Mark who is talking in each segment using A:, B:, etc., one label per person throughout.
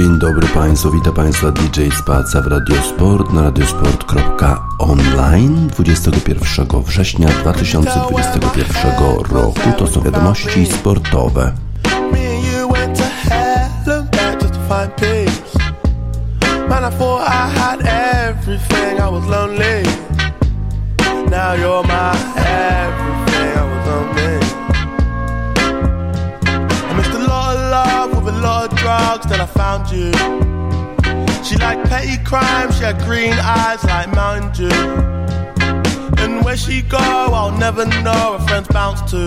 A: Dzień dobry Państwu, witam Państwa DJ Spaca w Radiosport na radiosport.online 21 września 2021 roku. To są wiadomości sportowe. Now you're my everything, I was lonely. Lot of drugs, then I found you. She liked petty crime, she had green eyes like Mountain Dew. And where she go, I'll never know, her friends bounce to.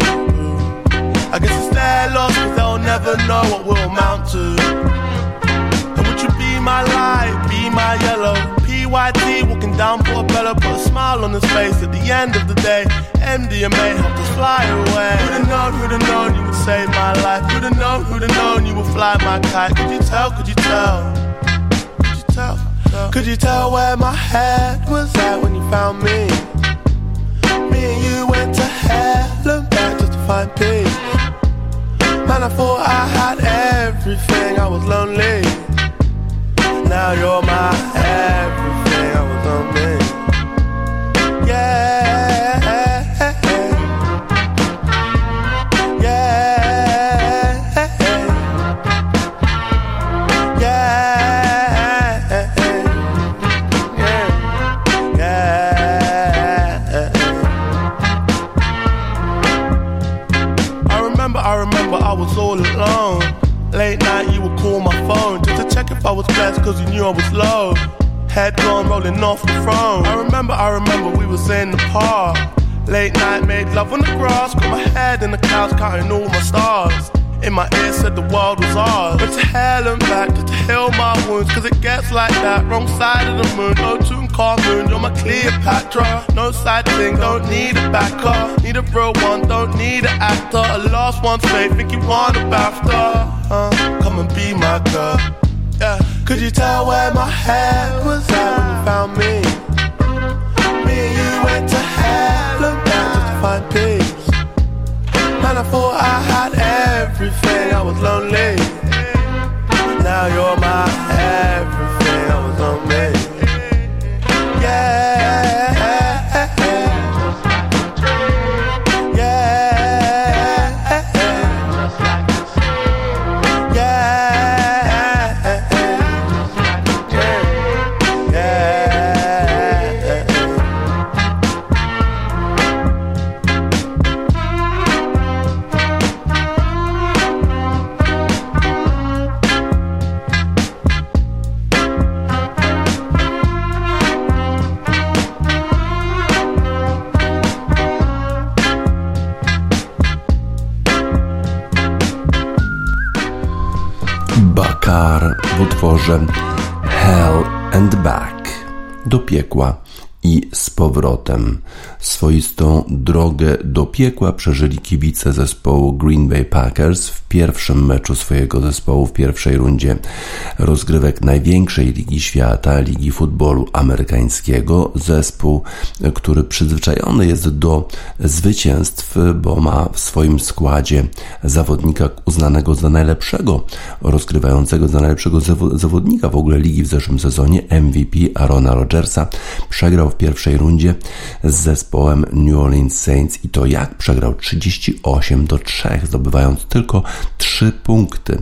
A: I guess it's their loss, cause they'll never know what we'll amount to my light, be my yellow. PYT walking down Portobello, put a smile on his face at the end of the day. MDMA helped us fly away. Who'd have known, who'd have known you would save my life? Who'd have known, who'd have known you would fly my kite? Could you tell, could you tell? Could you tell? Could you tell where my head was at when you found me? Me and you went to hell and back just to find peace. Man, I thought I had everything, I was lonely now you're my everything. Cause you knew I was low. Head gone rolling off the throne. I remember, I remember we was in the park. Late night, made love on the grass. Got my head in the clouds, counting all my stars. In my ear said the world was ours. But to hell and back to heal my wounds. Cause it gets like that. Wrong side of the moon. No tune car moon. You're my Cleopatra. No side thing. Don't need a backer. Need a real one. Don't need an actor. A lost one's faith. Think you want a BAFTA. Uh, come and be my girl. Yeah. Could you tell where my head was at when you found me? Me and you went to hell and back just to find peace. Man, I thought I had everything, I was lonely. Now you're my everything, I was on me. Utworze Hell and Back do piekła i z powrotem. Swoistą drogę do piekła przeżyli kibice zespołu Green Bay Packers w pierwszym meczu swojego zespołu w pierwszej rundzie rozgrywek największej ligi świata, ligi futbolu amerykańskiego. Zespół, który przyzwyczajony jest do zwycięstw, bo ma w swoim składzie zawodnika uznanego za najlepszego, rozgrywającego za najlepszego zawodnika w ogóle ligi w zeszłym sezonie, MVP Arona Rodgersa, przegrał w pierwszej rundzie z zespołem New Orleans Saints i to jak przegrał 38 do 3, zdobywając tylko 3 punkty.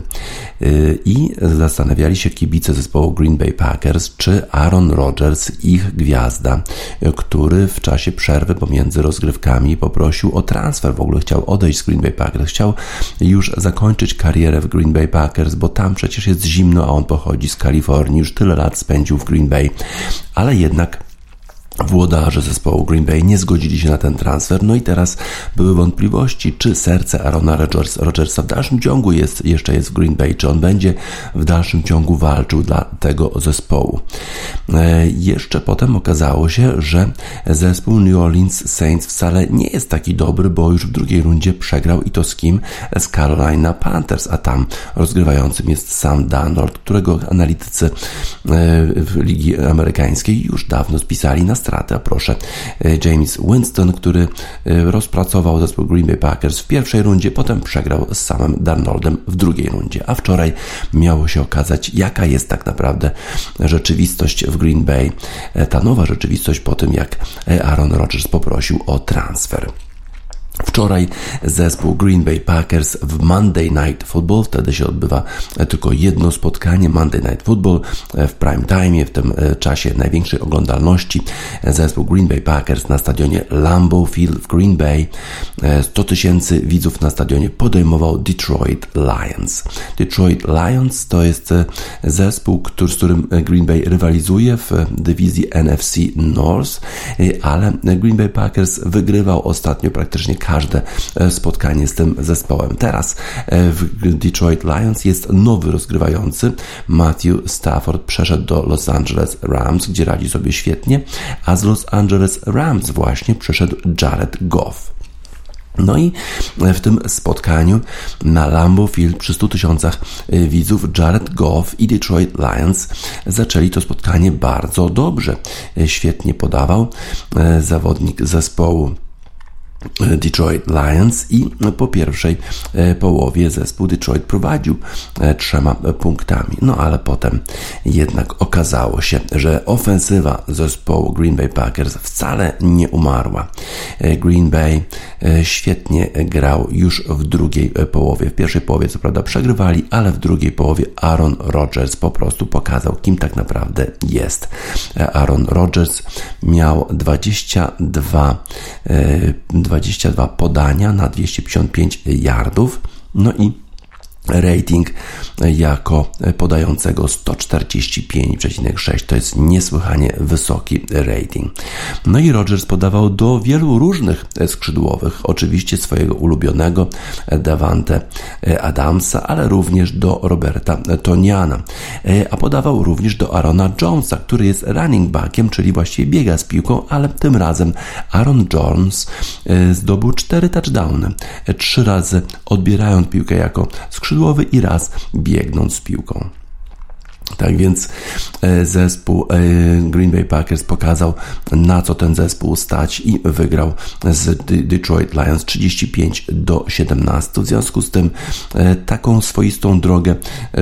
A: Y, I zastanawiali się kibice zespołu Green Bay Packers, czy Aaron Rodgers, ich gwiazda, który w czasie przerwy pomiędzy rozgrywkami poprosił o transfer, w ogóle chciał odejść z Green Bay Packers, chciał już zakończyć karierę w Green Bay Packers, bo tam przecież jest zimno, a on pochodzi z Kalifornii, już tyle lat spędził w Green Bay, ale jednak Włodarze zespołu Green Bay nie zgodzili się na ten transfer, no i teraz były wątpliwości, czy serce Arona Rodgersa w dalszym ciągu jest, jeszcze jest w Green Bay, czy on będzie w dalszym ciągu walczył dla tego zespołu. E, jeszcze potem okazało się, że zespół New Orleans Saints wcale nie jest taki dobry, bo już w drugiej rundzie przegrał i to z kim? Z Carolina Panthers, a tam rozgrywającym jest Sam Darnold, którego analitycy e, w Ligi Amerykańskiej już dawno spisali na
B: straty, proszę, James Winston, który rozpracował zespół Green Bay Packers w pierwszej rundzie, potem przegrał z samym Darnoldem w drugiej rundzie, a wczoraj miało się okazać, jaka jest tak naprawdę rzeczywistość w Green Bay, ta nowa rzeczywistość po tym, jak Aaron Rodgers poprosił o transfer. Wczoraj zespół Green Bay Packers w Monday Night Football, wtedy się odbywa tylko jedno spotkanie Monday Night Football w prime time, w tym e, czasie największej oglądalności. Zespół Green Bay Packers na stadionie Lambeau Field w Green Bay. 100 e, tysięcy widzów na stadionie podejmował Detroit Lions. Detroit Lions to jest e, zespół, który, z którym Green Bay rywalizuje w dywizji NFC North, ale Green Bay Packers wygrywał ostatnio praktycznie każde e, spotkanie z tym zespołem. Teraz e, w Detroit Lions jest nowy rozgrywający. Matthew Stafford przeszedł do Los Angeles Rams, gdzie radzi sobie świetnie, a z Los Angeles Rams właśnie przeszedł Jared Goff. No i w tym spotkaniu na Lambeau Field przy 100 tysiącach e, widzów Jared Goff i Detroit Lions zaczęli to spotkanie bardzo dobrze. Świetnie podawał zawodnik zespołu Detroit Lions i po pierwszej e, połowie zespół Detroit prowadził e, trzema punktami. No ale potem jednak okazało się, że ofensywa zespołu Green Bay Packers wcale nie umarła. E, Green Bay świetnie grał już w drugiej połowie. W pierwszej połowie co prawda przegrywali, ale w drugiej połowie Aaron Rodgers po prostu pokazał, kim tak naprawdę jest. Aaron Rodgers miał 22 22 podania na 255 yardów. No i rating jako podającego 145,6 to jest niesłychanie wysoki rating. No i Rogers podawał do wielu różnych skrzydłowych, oczywiście swojego ulubionego Davante Adamsa, ale również do Roberta Toniana, a podawał również do Arona Jonesa, który jest running backiem, czyli właściwie biega z piłką, ale tym razem Aaron Jones e, zdobył 4 touchdowny, trzy razy odbierając piłkę jako skrzydłowy skrzydłowy i raz biegnąc z piłką. Tak więc e, zespół e, Green Bay Packers pokazał, na co ten zespół stać i wygrał z Detroit Lions 35 do 17. W związku z tym e, taką swoistą drogę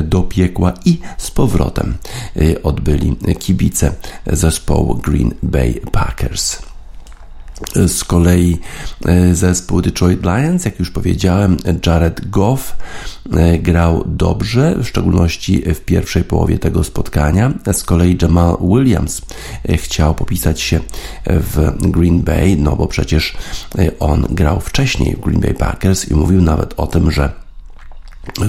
B: do piekła i z powrotem odbyli kibice zespołu Green Bay Packers. Z kolei e, zespół Detroit Lions, jak już powiedziałem, Jared Goff e, grał dobrze, w szczególności w pierwszej połowie tego spotkania. Z kolei Jamal Williams e, chciał popisać się w Green Bay, no bo przecież on grał wcześniej w Green Bay Packers i mówił nawet o tym, że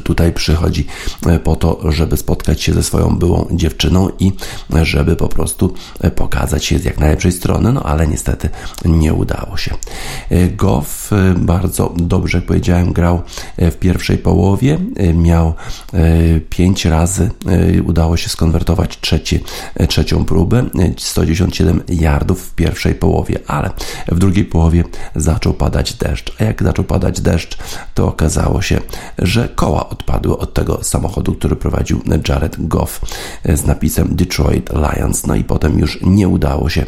B: tutaj przychodzi e, po to, żeby spotkać się ze swoją byłą dziewczyną i żeby po prostu e, pokazać się z jak najlepszej strony, no ale niestety nie udało się. E, Goff bardzo dobrze, jak powiedziałem, grał w pierwszej połowie, miał pięć razy, udało się skonwertować trzeci, trzecią próbę, 197 yardów w pierwszej połowie, ale w drugiej połowie zaczął padać deszcz, a jak zaczął padać deszcz, to okazało się, że koła odpadły od tego samochodu, który prowadził Jared Goff z napisem Detroit Lions. No i potem już nie udało się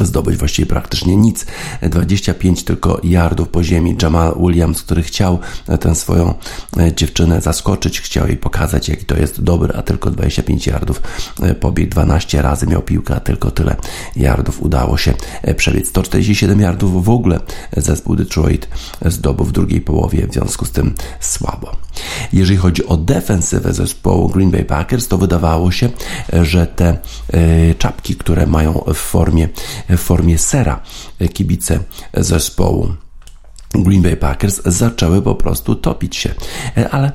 B: zdobyć właściwie praktycznie nic. 25 tylko yardów po ziemi. Jamal Williams, który chciał tę swoją e, dziewczynę zaskoczyć, chciał jej pokazać, jaki to jest dobry, a tylko 25 yardów e, pobiegł 12 razy, miał piłkę, a tylko tyle yardów udało się e, przebiec. 147 yardów w ogóle zespół Detroit zdobył w drugiej połowie, w związku z tym słabo. Jeżeli chodzi o defensywę zespołu Green Bay Packers, to wydawało się, że te czapki, które mają w formie w formie sera kibice zespołu. Green Bay Packers zaczęły po prostu topić się, ale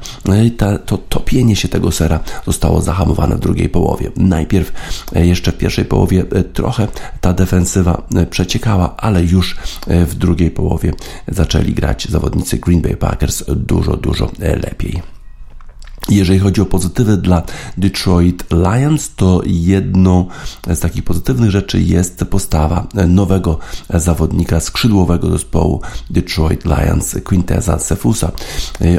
B: ta, to topienie się tego sera zostało zahamowane w drugiej połowie. Najpierw jeszcze w pierwszej połowie trochę ta defensywa przeciekała, ale już w drugiej połowie zaczęli grać zawodnicy Green Bay Packers dużo, dużo lepiej. Jeżeli chodzi o pozytywy dla Detroit Lions, to jedną z takich pozytywnych rzeczy jest postawa nowego zawodnika skrzydłowego zespołu Detroit Lions, Quinteza Cefusa.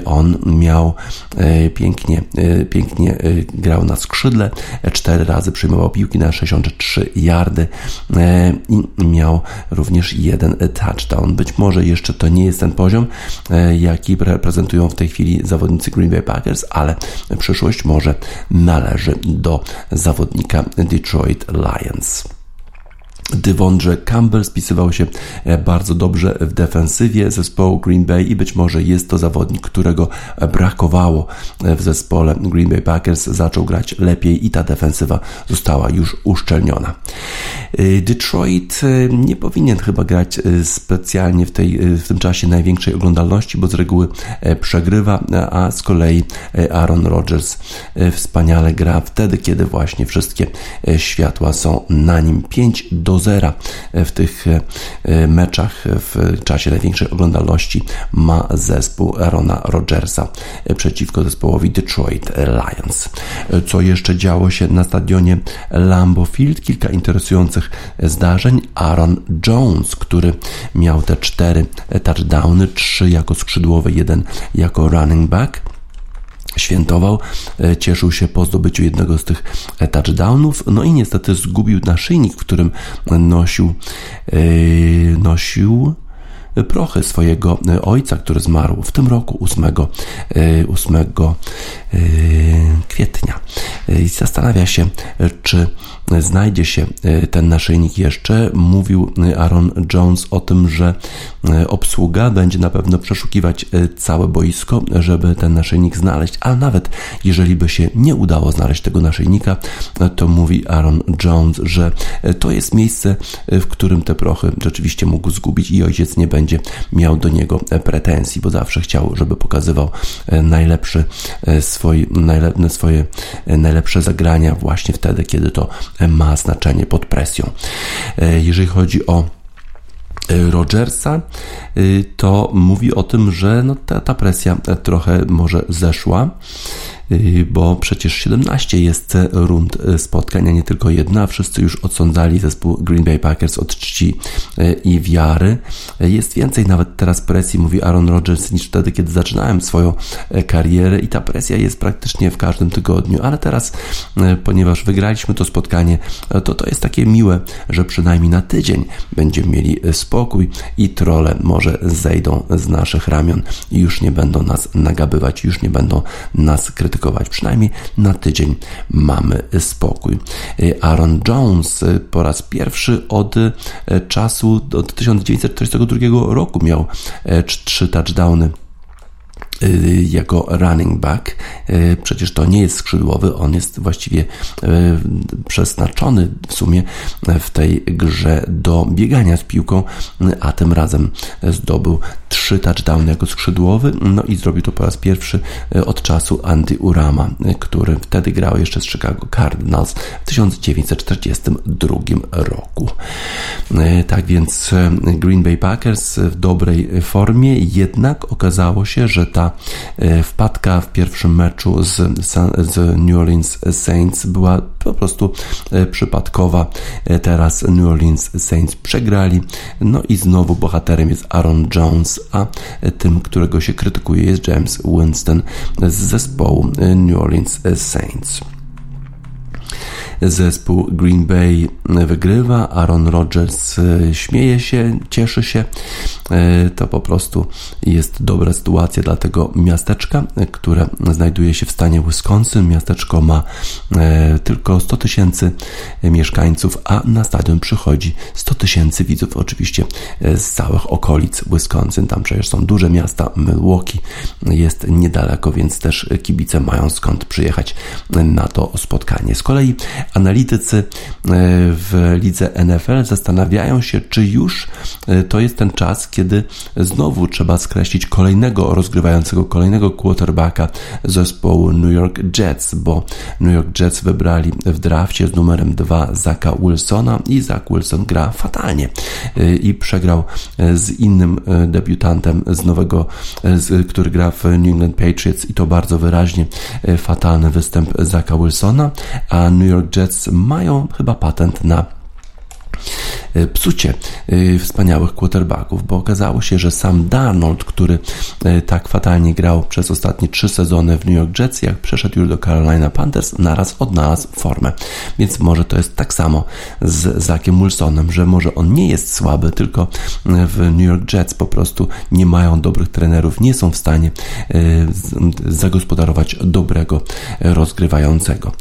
B: On miał e, pięknie, e, pięknie grał na skrzydle, cztery razy przyjmował piłki na 63 yardy i miał również jeden touchdown. Być może jeszcze to nie jest ten poziom, jaki reprezentują w tej chwili zawodnicy Green Bay Packers, ale przyszłość może należy do zawodnika Detroit Lions. Dyvondre Campbell spisywał się e, bardzo dobrze w defensywie zespołu Green Bay i być może jest to zawodnik, którego brakowało e, w zespole Green Bay Packers. Zaczął grać lepiej i ta defensywa została już uszczelniona. E, Detroit nie powinien chyba grać specjalnie w, tej, w tym czasie największej oglądalności, bo z reguły przegrywa, a z kolei Aaron Rodgers wspaniale gra wtedy, kiedy właśnie wszystkie światła są na nim. 5 do zera w tych e, meczach w czasie największej oglądalności ma zespół Rona Rodgersa przeciwko zespołowi Detroit Lions. Co jeszcze działo się na stadionie Lambeau Field? Kilka interesujących zdarzeń. Aaron Jones, który miał te cztery touchdowny, trzy jako skrzydłowy, jeden jako running back świętował, e, cieszył się po zdobyciu jednego z tych touchdownów, no i niestety zgubił naszyjnik, w którym nosił, e, nosił prochy swojego ojca, który zmarł w tym roku 8, 8 kwietnia. I zastanawia się, czy znajdzie się ten naszyjnik jeszcze. Mówił Aaron Jones o tym, że obsługa będzie na pewno przeszukiwać całe boisko, żeby ten naszyjnik znaleźć, a nawet jeżeli by się nie udało znaleźć tego naszyjnika, to mówi Aaron Jones, że to jest miejsce, w którym te prochy rzeczywiście mógł zgubić i ojciec nie będzie miał do niego pretensji, bo zawsze chciał, żeby pokazywał najlepszy swój, najle, swoje najlepsze zagrania właśnie wtedy, kiedy to ma znaczenie pod presją. Jeżeli chodzi o Rogersa, to mówi o tym, że no ta, ta presja trochę może zeszła. Y, bo przecież 17 jest rund y, spotkania, nie tylko jedna. Wszyscy już odsądzali zespół Green Bay Packers od czci y, i wiary. Jest więcej nawet teraz presji, mówi Aaron Rodgers, niż wtedy, kiedy zaczynałem swoją karierę i ta presja jest praktycznie w każdym tygodniu, ale teraz, ponieważ wygraliśmy to spotkanie, to to jest takie miłe, że przynajmniej na tydzień będziemy mieli spokój i trole może zejdą z naszych ramion i już nie będą nas nagabywać, już nie będą nas krytykować praktykować. Przynajmniej na tydzień mamy spokój. Aaron Jones po raz pierwszy od e, czasu, od 1942 roku miał trzy touchdowny Y, jako running back. Y, przecież to nie jest skrzydłowy, on jest właściwie y, przeznaczony w sumie w tej grze do biegania z piłką, a tym razem zdobył trzy touchdowny jako skrzydłowy, no i zrobił to po raz pierwszy od czasu Andy Urama, który wtedy grał jeszcze z Chicago Cardinals w 1942 roku. Tak więc Green Bay Packers w dobrej formie, jednak okazało się, że ta E, wpadka w pierwszym meczu z, z New Orleans Saints była po prostu e, przypadkowa. E, teraz New Orleans Saints przegrali. No i znowu bohaterem jest Aaron Jones, a tym, którego się krytykuje jest James Winston z zespołu New Orleans Saints zespół Green Bay wygrywa, Aaron Rodgers e, śmieje się, cieszy się. E, to po prostu jest dobra sytuacja dla tego miasteczka, które znajduje się w stanie Wisconsin. Miasteczko ma e, tylko 100 tysięcy mieszkańców, a na stadion przychodzi 100 tysięcy widzów, oczywiście z całych okolic Wisconsin. Tam przecież są duże miasta, Milwaukee jest niedaleko, więc też kibice mają skąd przyjechać na to spotkanie. Z kolei Analitycy e, w lidze NFL zastanawiają się, czy już e, to jest ten czas, kiedy znowu trzeba skreślić kolejnego rozgrywającego, kolejnego quarterbacka zespołu New York Jets, bo New York Jets wybrali w drafcie z numerem 2 Zaka Wilsona i Zach Wilson gra fatalnie i przegrał z innym debiutantem z nowego, który gra w New England Patriots i to bardzo wyraźnie fatalny występ Zaka Wilsona, a New York Jets mają chyba patent na psucie e, wspaniałych quarterbacków, bo okazało się, że sam Darnold, który e, tak fatalnie grał przez ostatnie trzy sezony w New York Jets, jak przeszedł już do Carolina Panthers, naraz odnalazł formę. Więc może to jest tak samo z Zakiem Wilsonem, że może on nie jest słaby, tylko w New York Jets po prostu nie mają dobrych trenerów, nie są w stanie zagospodarować dobrego rozgrywającego.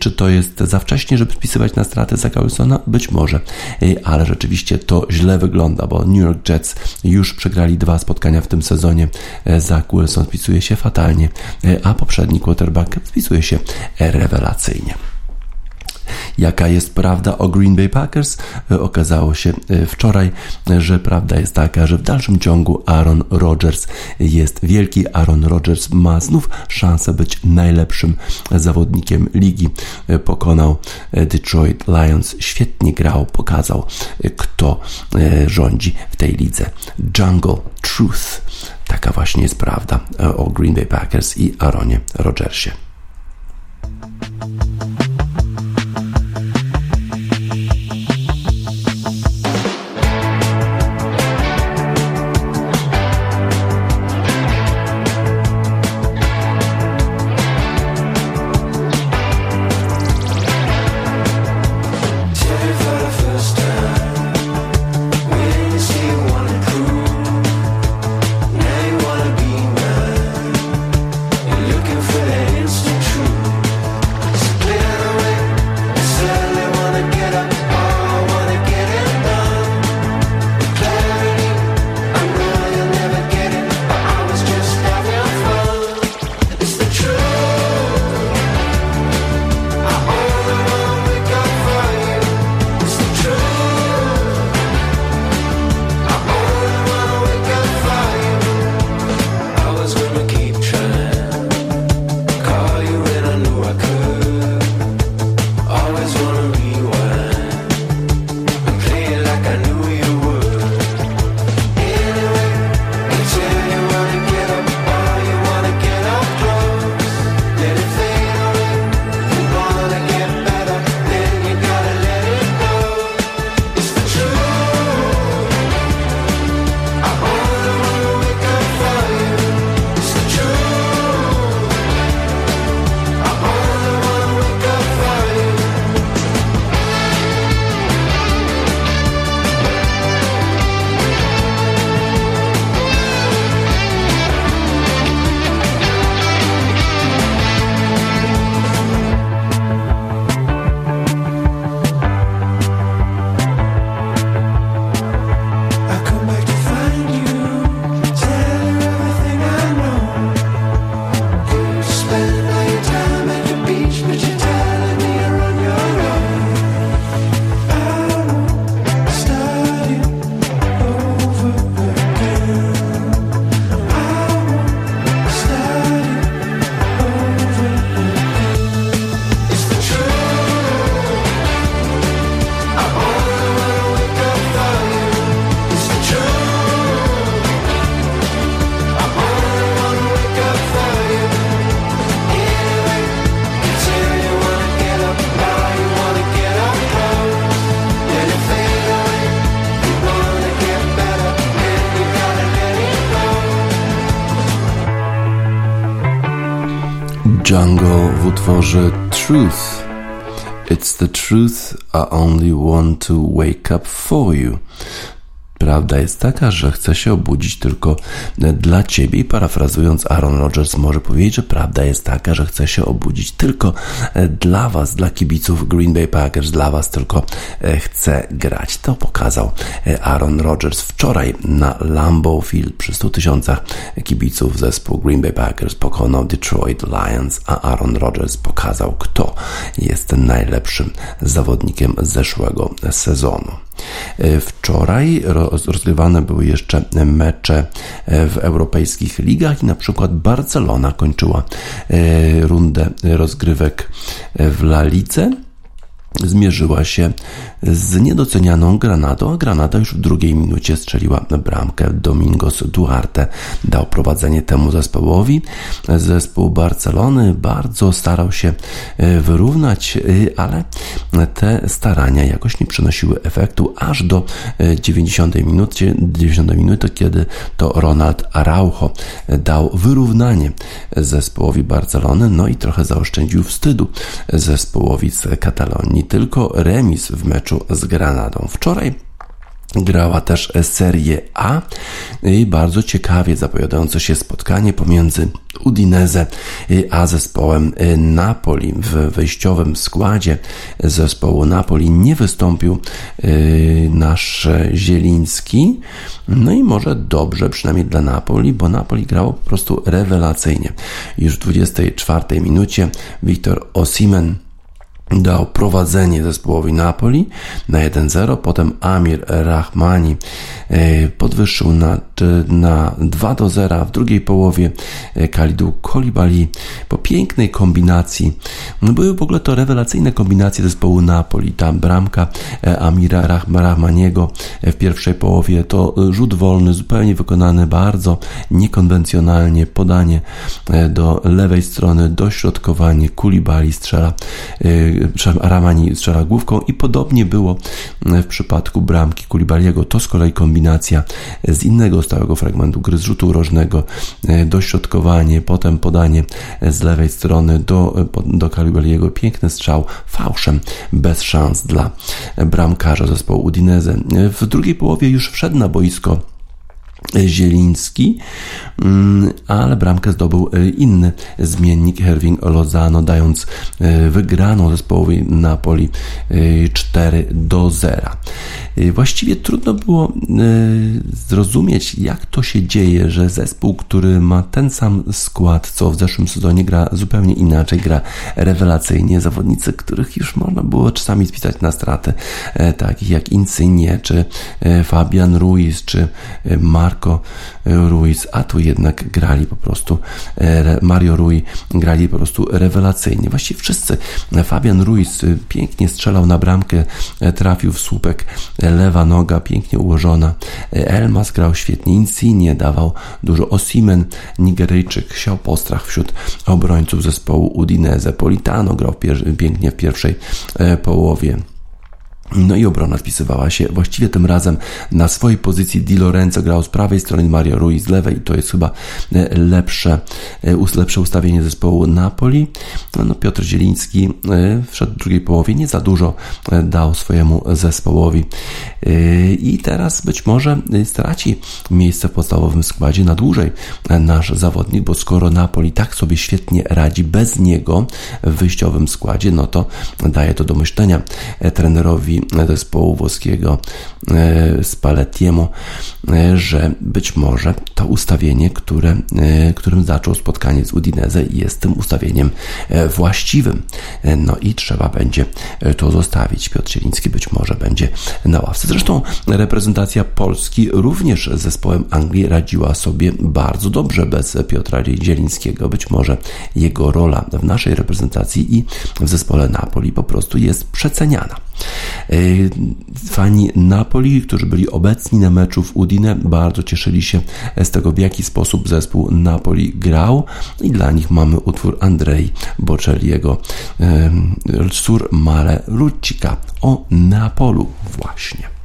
B: Czy to jest za wcześnie, żeby spisywać na stratę Zaka Wilsona? Być może ale rzeczywiście to źle wygląda, bo New York Jets już przegrali dwa spotkania w tym sezonie. E, Zach Wilson spisuje się fatalnie, e, a poprzedni quarterback spisuje się rewelacyjnie. Jaka jest prawda o Green Bay Packers? E, okazało się e, wczoraj, że prawda jest taka, że w dalszym ciągu Aaron Rodgers jest wielki. Aaron Rodgers ma znów szansę być najlepszym zawodnikiem ligi. E, pokonał Detroit Lions, świetnie grał, pokazał kto rządzi w tej lidze. Jungle Truth. Taka właśnie jest prawda o Green Bay Packers i Aaronie Rodgersie. Utworze Truth. It's the truth I only want to wake up for you. prawda jest taka, że chcę się obudzić tylko dla ciebie. I parafrazując Aaron Rodgers, może powiedzieć, że prawda jest taka, że chcę się obudzić tylko dla was, dla kibiców Green Bay Packers, dla was tylko chcę grać. To pokazał Aaron Rodgers wczoraj na Lambeau Field przy 100 tysiącach kibiców zespół Green Bay Packers pokonał Detroit Lions, a Aaron Rodgers pokazał, kto jest najlepszym zawodnikiem zeszłego sezonu. Wczoraj rozgrywane były jeszcze mecze w europejskich ligach i na przykład Barcelona kończyła e, rundę rozgrywek w La Lice zmierzyła się z niedocenianą Granadą, a Granada już w drugiej minucie strzeliła bramkę. Domingos Duarte dał prowadzenie temu zespołowi. Zespół Barcelony bardzo starał się e, wyrównać, e, ale te starania jakoś nie przynosiły efektu aż do 90 minuty, 90 minuty kiedy to Ronald Araujo dał wyrównanie zespołowi Barcelony, no i trochę zaoszczędził wstydu zespołowi z Katalonii. Tylko remis w meczu meczu z Granadą. Wczoraj grała też Serie A i bardzo ciekawie zapowiadające się spotkanie pomiędzy Udinese a zespołem Napoli. W wejściowym składzie zespołu Napoli nie wystąpił y, nasz Zieliński. No i może dobrze, przynajmniej dla Napoli, bo Napoli grało po prostu rewelacyjnie. Już w 24 minucie Wiktor Osimen dał prowadzenie zespołowi Napoli na 1-0, potem Amir Rahmani e, podwyższył na, na 2-0 w drugiej połowie e, Kalidu Kolibali po pięknej kombinacji. No, były w ogóle to rewelacyjne kombinacje zespołu Napoli. Ta bramka e, Amira Rahmaniego w pierwszej połowie to rzut wolny, zupełnie wykonany bardzo niekonwencjonalnie, podanie do lewej strony, dośrodkowanie, Kulibali strzela Ramani strzela główką i podobnie było w przypadku bramki Kulibaliego. To z kolei kombinacja z innego stałego fragmentu gry z rzutu rożnego, dośrodkowanie, potem podanie z lewej strony do, do Kulibaliego. Piękny strzał fałszem, bez szans dla bramkarza zespołu Udinese. W drugiej połowie już wszedł na boisko Zieliński, mm, ale bramkę zdobył e, inny zmiennik Herwin Lozano, dając e, wygraną zespołowi Napoli 4 e, do 0. Właściwie trudno było zrozumieć, jak to się dzieje, że zespół, który ma ten sam skład, co w zeszłym sezonie, gra zupełnie inaczej, gra rewelacyjnie. Zawodnicy, których już można było czasami spisać na straty, takich jak Insigne, czy Fabian Ruiz, czy Mar Marco Ruiz, a tu jednak grali po prostu e, Mario Rui grali po prostu rewelacyjnie. Właściwie wszyscy. Fabian Ruiz e, pięknie strzelał na bramkę, e, trafił w słupek, lewa noga pięknie ułożona. Elmas grał świetnie, Insigne dawał dużo. Osimen, Nigeryjczyk, siał postrach wśród obrońców zespołu Udinese. Politano grał pięknie w pierwszej połowie. No i obrona wpisywała się właściwie tym razem na swojej pozycji. Di Lorenzo grał z prawej strony, Mario Ruiz z lewej. To jest chyba e, lepsze, e, lepsze ustawienie zespołu Napoli. No, no Piotr Zieliński e, wszedł w drugiej połowie. Nie za dużo dał swojemu zespołowi. I teraz być może straci miejsce w podstawowym składzie na dłużej nasz zawodnik, bo skoro Napoli tak sobie świetnie radzi bez niego w wyjściowym składzie, no to daje to do myślenia trenerowi zespołu włoskiego Spallettiemu, e, że być może to ustawienie, które, e, którym zaczął spotkanie z Udinese jest tym ustawieniem właściwym. No i trzeba będzie to zostawić. Piotr Zieliński być może będzie na ławce. Zresztą reprezentacja Polski również z zespołem Anglii radziła sobie bardzo dobrze bez Piotra Zielińskiego. Być może jego rola w naszej reprezentacji i w zespole Napoli po prostu jest przeceniana. Fani Napoli, którzy byli obecni na meczu w Bardzo cieszyli się z tego, w jaki sposób zespół Napoli grał. I dla nich mamy utwór Andrei Bocelliego Sur Male Rucika. O Neapolu właśnie.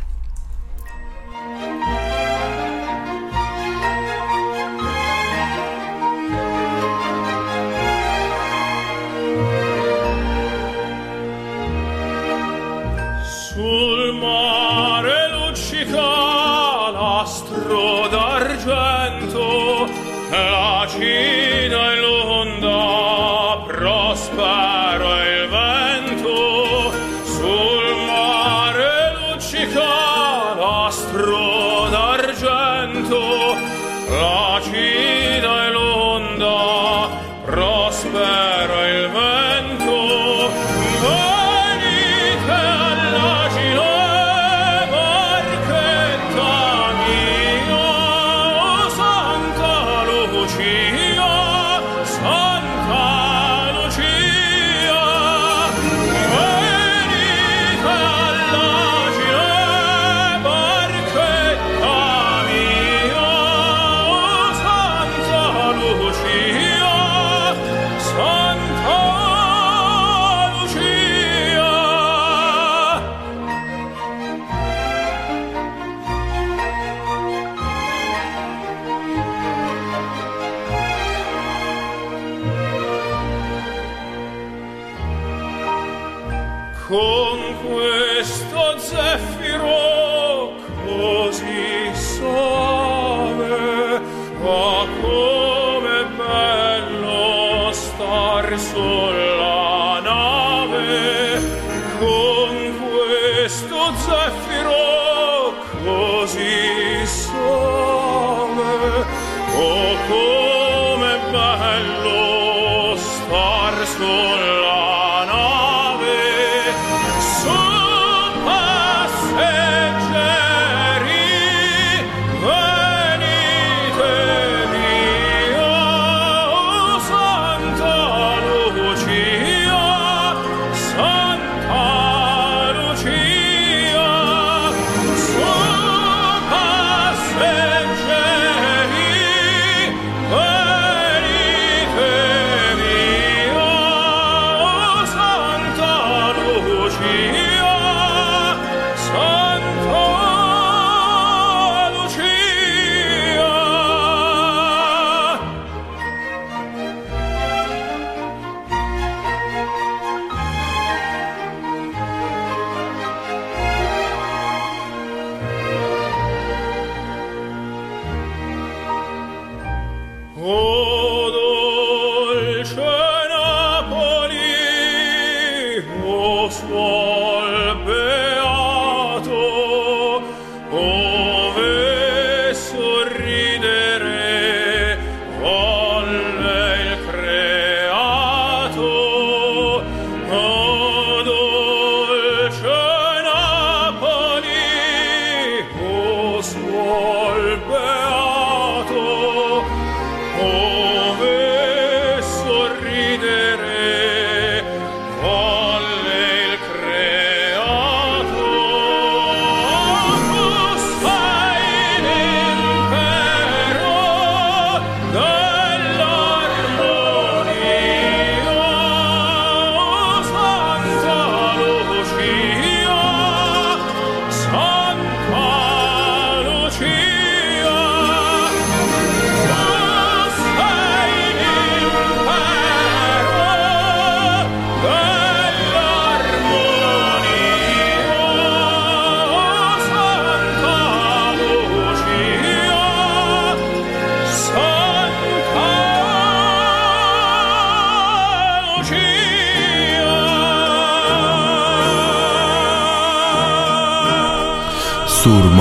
C: Lord.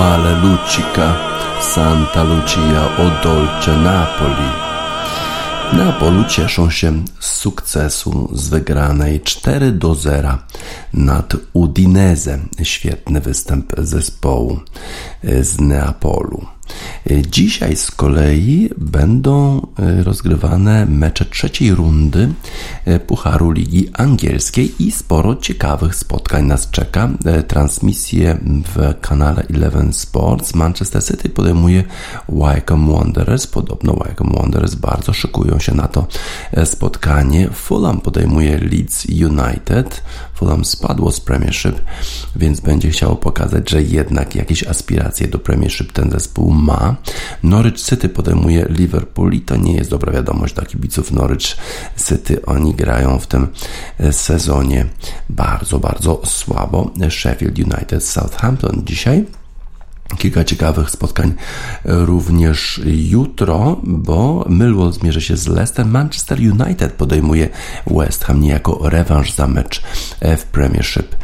B: Male Lucica, Santa Lucia o Dolce Napoli. Neapolu cieszą się z sukcesu z wygranej 4 do 0 nad Udinese. Świetny występ zespołu z Neapolu. Dzisiaj z kolei będą e, rozgrywane mecze trzeciej rundy e, Pucharu Ligi Angielskiej i sporo ciekawych spotkań nas czeka. E, transmisję w kanale Eleven Sports Manchester City podejmuje Wycombe Wanderers. Podobno Wycombe Wanderers bardzo szykują się na to spotkanie. Fulham podejmuje Leeds United. Fulham spadło z Premiership, więc będzie chciało pokazać, że jednak jakieś aspiracje do Premiership ten zespół ma. Norwich City podejmuje Liverpool i to nie jest dobra wiadomość dla kibiców Norwich City. Oni grają w tym sezonie bardzo, bardzo słabo. Sheffield United Southampton dzisiaj Kilka ciekawych spotkań również jutro, bo Millwall zmierzy się z Leicester. Manchester United podejmuje West Ham niejako rewanż za mecz w Premiership.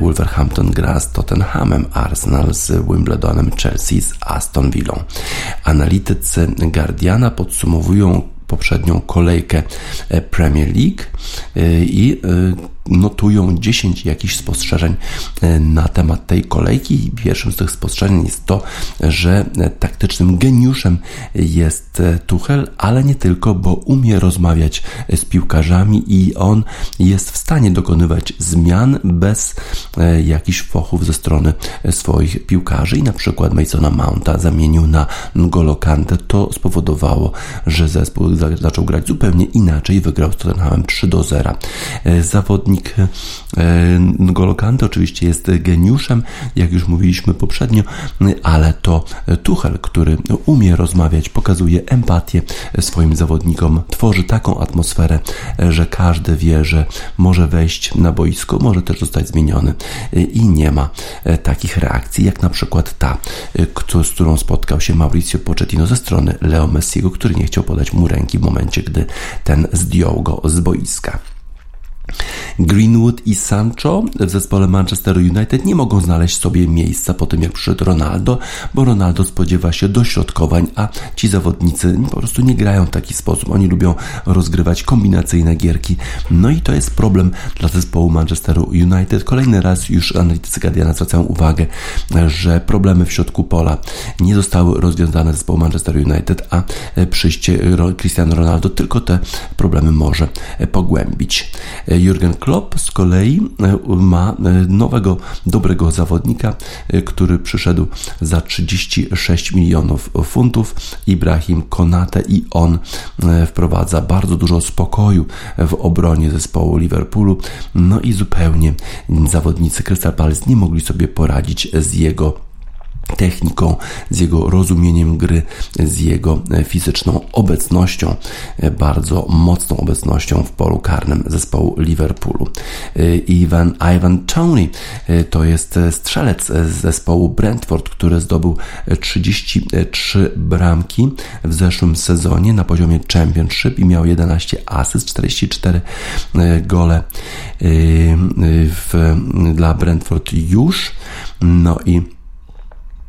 B: Wolverhampton gra z Tottenhamem, Arsenal z Wimbledonem, Chelsea z Aston Villą. Analitycy Guardiana podsumowują poprzednią kolejkę Premier League i notują 10 jakichś spostrzeżeń e, na temat tej kolejki. Pierwszym z tych spostrzeżeń jest to, że taktycznym geniuszem jest e, Tuchel, ale nie tylko, bo umie rozmawiać z piłkarzami i on jest w stanie dokonywać zmian bez e, jakichś fochów ze strony swoich piłkarzy i na przykład Masona Mounta zamienił na N'Golo Kante. To spowodowało, że zespół zaczął grać zupełnie inaczej. Wygrał z Tottenhamem 3 do 0. Zawodnik zawodnik e, N'Golo Kante oczywiście jest geniuszem, jak już mówiliśmy poprzednio, ale to Tuchel, który umie rozmawiać, pokazuje empatię swoim zawodnikom, tworzy taką atmosferę, że każdy wie, że może wejść na boisko, może też zostać zmieniony i nie ma takich reakcji, jak na przykład ta, z którą spotkał się Mauricio Pochettino ze strony Leo Messiego, który nie chciał podać mu ręki w momencie, gdy ten zdjął go z boiska. Greenwood i Sancho w zespole Manchester United nie mogą znaleźć sobie miejsca po tym, jak przyszedł Ronaldo, bo Ronaldo spodziewa się dośrodkowań, a ci zawodnicy po prostu nie grają w taki sposób. Oni lubią rozgrywać kombinacyjne gierki. No i to jest problem dla zespołu Manchesteru United. Kolejny raz już analitycy Guardiana zwracają uwagę, że problemy w środku pola nie zostały rozwiązane zespołu Manchester United, a przyjście Cristiano Ronaldo tylko te problemy może pogłębić. Jurgen Klopp z kolei e, ma e, nowego, dobrego zawodnika, e, który przyszedł za 36 milionów funtów. Ibrahim Konate i on wprowadza bardzo dużo spokoju w obronie zespołu Liverpoolu. No i zupełnie zawodnicy Crystal Palace nie mogli sobie poradzić z jego techniką, z jego rozumieniem gry, z jego e, fizyczną obecnością, e, bardzo mocną obecnością w polu karnym zespołu Liverpoolu. E, Ivan, Ivan Tony to jest strzelec z zespołu Brentford, który zdobył 33 bramki w zeszłym sezonie na poziomie Championship i miał 11 asyst, 44 gole w, dla Brentford już. No i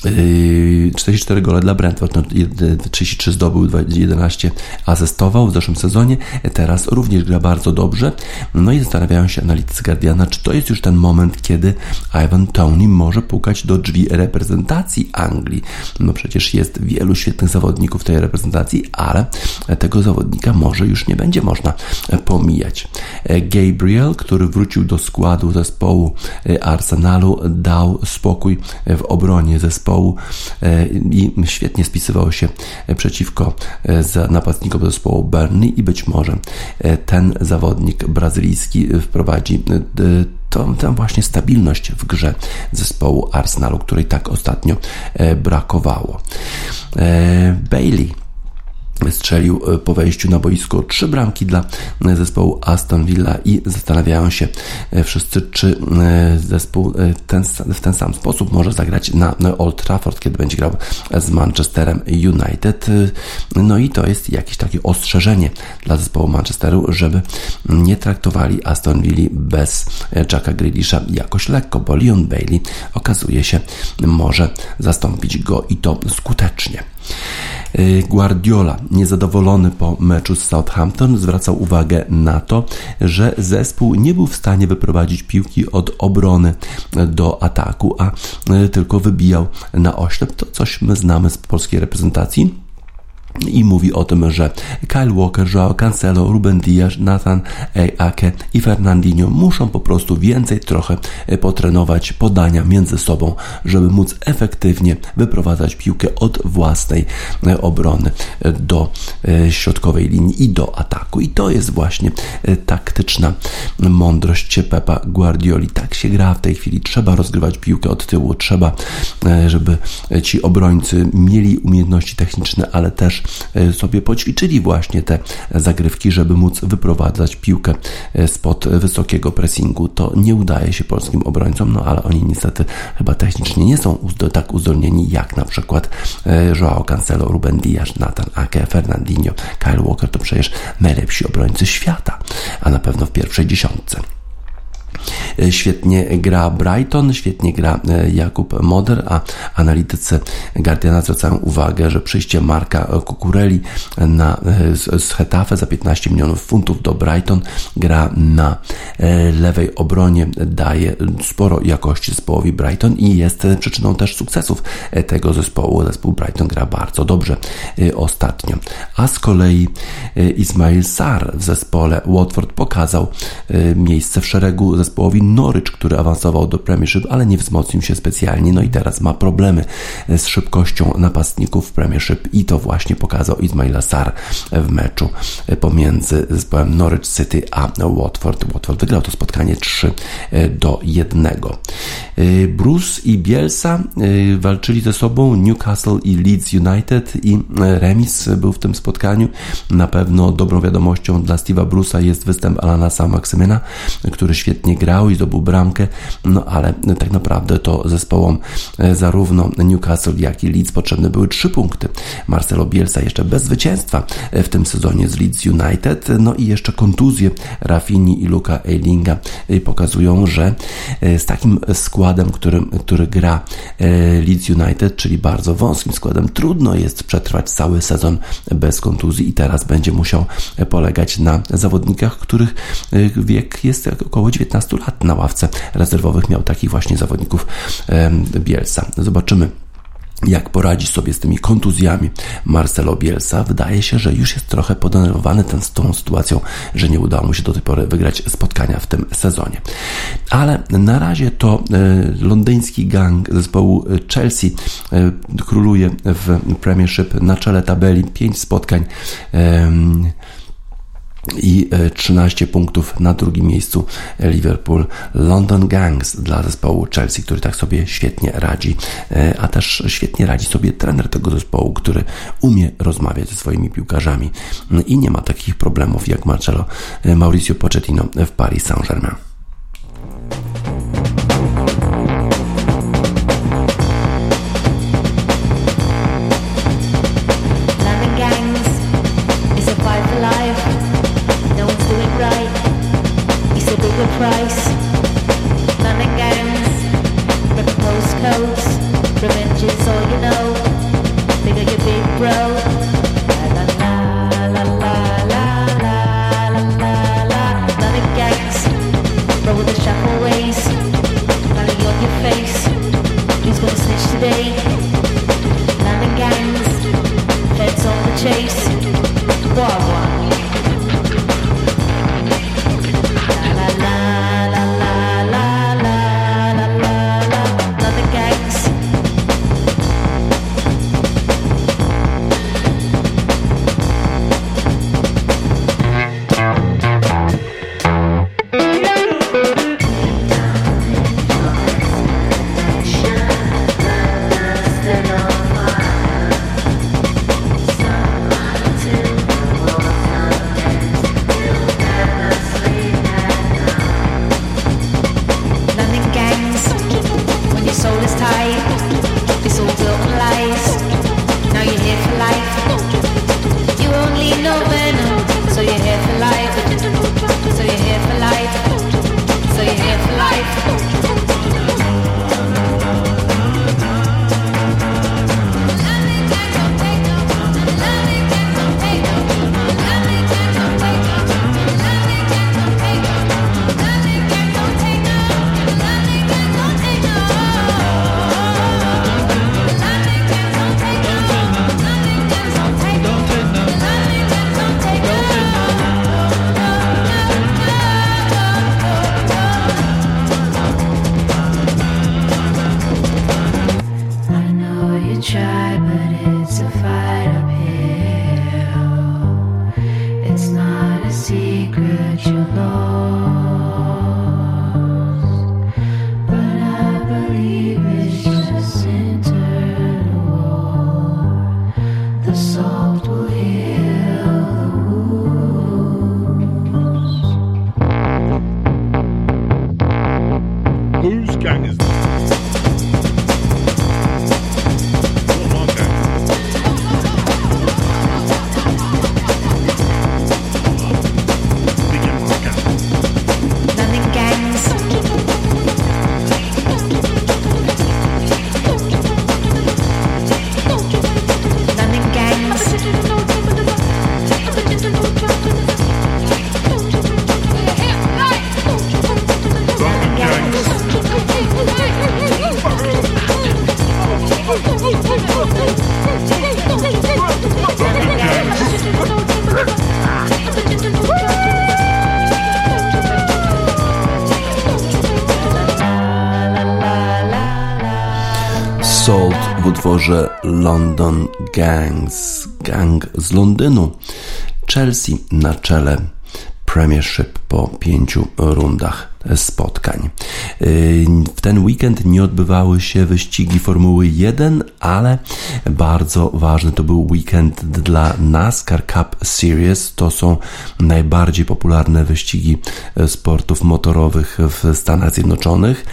B: 44 yy, gole dla Brentford, no, 33 zdobył, 11 asystował w zeszłym sezonie, teraz również gra bardzo dobrze. No i zastanawiają się analitycy Guardiana, czy to jest już ten moment, kiedy Ivan Tony może pukać do drzwi reprezentacji Anglii. No przecież jest wielu świetnych zawodników tej reprezentacji, ale tego zawodnika może już nie będzie można pomijać. Gabriel, który wrócił do składu zespołu Arsenalu, dał spokój w obronie zespołu zespołu e, i świetnie spisywał się przeciwko e, napastnikom zespołu Burnley i być może e, ten zawodnik brazylijski wprowadzi tą, tę właśnie stabilność w grze zespołu Arsenalu, której tak ostatnio brakowało. Bailey strzelił e, po wejściu na boisko trzy bramki dla e, zespołu Aston Villa i zastanawiają się e, wszyscy, czy zespół ten, w ten sam sposób może zagrać na Old Trafford, kiedy będzie grał z Manchesterem United. No i to jest jakieś takie ostrzeżenie dla zespołu Manchesteru, żeby nie traktowali Aston Villa bez Jacka Grealisha jakoś lekko, bo Leon Bailey okazuje się może zastąpić go i to skutecznie. Y, Guardiola, niezadowolony po meczu z Southampton, zwracał uwagę na to, że zespół nie był w stanie wyprowadzić piłki od obrony do ataku, a y, tylko wybijał na oślep. To coś my znamy z polskiej reprezentacji i mówi o tym, że Kyle Walker, Joao Cancelo, Ruben Diaz, Nathan Ake i Fernandinho muszą po prostu więcej trochę e, potrenować podania między sobą, żeby móc efektywnie wyprowadzać piłkę od własnej e, obrony e, do środkowej linii i do ataku. I to jest właśnie taktyczna mądrość Pepa Guardioli. Tak się gra w tej chwili. Trzeba rozgrywać piłkę od tyłu, trzeba, żeby ci obrońcy mieli umiejętności techniczne, ale też sobie poćwiczyli właśnie te zagrywki, żeby móc wyprowadzać piłkę spod wysokiego pressingu. To nie udaje się polskim obrońcom, no ale oni niestety chyba technicznie nie są tak uzdolnieni jak na przykład Joao Cancelo, Ruben Diaz, Nathan Ake, Fernandinho, Kyle Walker to przecież najlepsi obrońcy świata, a na pewno w pierwszej dziesiątce. E, świetnie gra Brighton, świetnie gra e, Jakub Moder, a analitycy Guardiana zwracają uwagę, że przyjście Marka Kukureli na, e, z, z Hetafe za 15 milionów funtów do Brighton gra na lewej obronie daje sporo jakości zespołowi Brighton i jest przyczyną też sukcesów tego zespołu. Zespół Brighton gra bardzo dobrze ostatnio. A z kolei Ismail Sar w zespole Watford pokazał miejsce w szeregu zespołowi Norwich, który awansował do Premiership, ale nie wzmocnił się specjalnie, no i teraz ma problemy z szybkością napastników w Premiership i to właśnie pokazał Ismail Sar w meczu pomiędzy zespołem Norwich City a Watford. Watford wygrał to spotkanie 3 do 1. Bruce i Bielsa y, walczyli ze sobą, Newcastle i Leeds United i remis był w tym spotkaniu. Na pewno dobrą wiadomością dla Steve'a Bruce'a jest występ Alana Maksymena, który świetnie grał i zdobył bramkę, no ale tak naprawdę to zespołom e, zarówno Newcastle, jak i Leeds potrzebne były trzy punkty. Marcelo Bielsa jeszcze bez zwycięstwa e, w tym sezonie z Leeds United, no i jeszcze kontuzje Rafini i Luka Eilinga e, pokazują, że z takim składem, którym, który gra Leeds United, czyli bardzo wąskim składem, trudno jest przetrwać cały sezon bez kontuzji i teraz będzie musiał polegać na zawodnikach, których wiek jest około 19 lat na ławce rezerwowych miał takich właśnie zawodników Bielsa. Zobaczymy jak poradzi sobie z tymi kontuzjami Marcelo Bielsa. Wydaje się, że już jest trochę podenerwowany ten, z tą sytuacją, że nie udało mu się do tej pory wygrać spotkania w tym sezonie. Ale na razie to e, londyński gang zespołu Chelsea e, króluje w Premiership na czele tabeli. Pięć spotkań. E, i 13 e, punktów na drugim miejscu Liverpool London Gangs dla zespołu Chelsea, który tak sobie świetnie radzi, e, a też świetnie radzi sobie trener tego zespołu, który umie rozmawiać ze swoimi piłkarzami i nie ma takich problemów jak Marcelo e, Mauricio Pochettino w Paris Saint-Germain. Utworze London Gangs, gang z Londynu. Chelsea na czele Premiership po pięciu rundach spotkań. Y, w ten weekend nie odbywały się wyścigi Formuły 1, ale bardzo ważny to był weekend dla NASCAR Cup Series. To są najbardziej popularne wyścigi sportów motorowych w Stanach Zjednoczonych.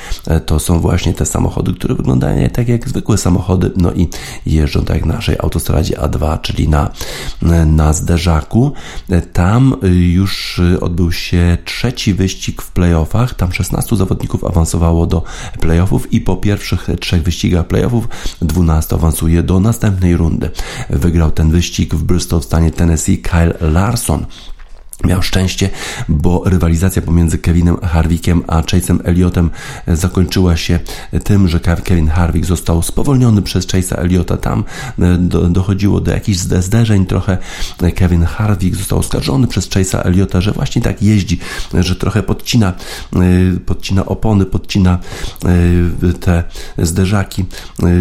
B: To są właśnie te samochody, które wyglądają tak jak zwykłe samochody, no i jeżdżą tak jak w naszej autostradzie A2, czyli na, na zderzaku. Tam już odbył się trzeci wyścig w playoffach tam 16 zawodników awansowało do playoffów i po pierwszych trzech wyścigach playoffów 12 awansuje do następnej rundy. Wygrał ten wyścig w Bristol w stanie Tennessee Kyle Larson. Miał szczęście, bo rywalizacja pomiędzy Kevinem Harwickiem a Chase'em Elliotem zakończyła się tym, że Kevin Harvick został spowolniony przez Chase'a Elliota. Tam e, do, dochodziło do jakichś zderzeń trochę. Kevin Harvick został oskarżony przez Chase'a Elliota, że właśnie tak jeździ, że trochę podcina, e, podcina opony, podcina e, te zderzaki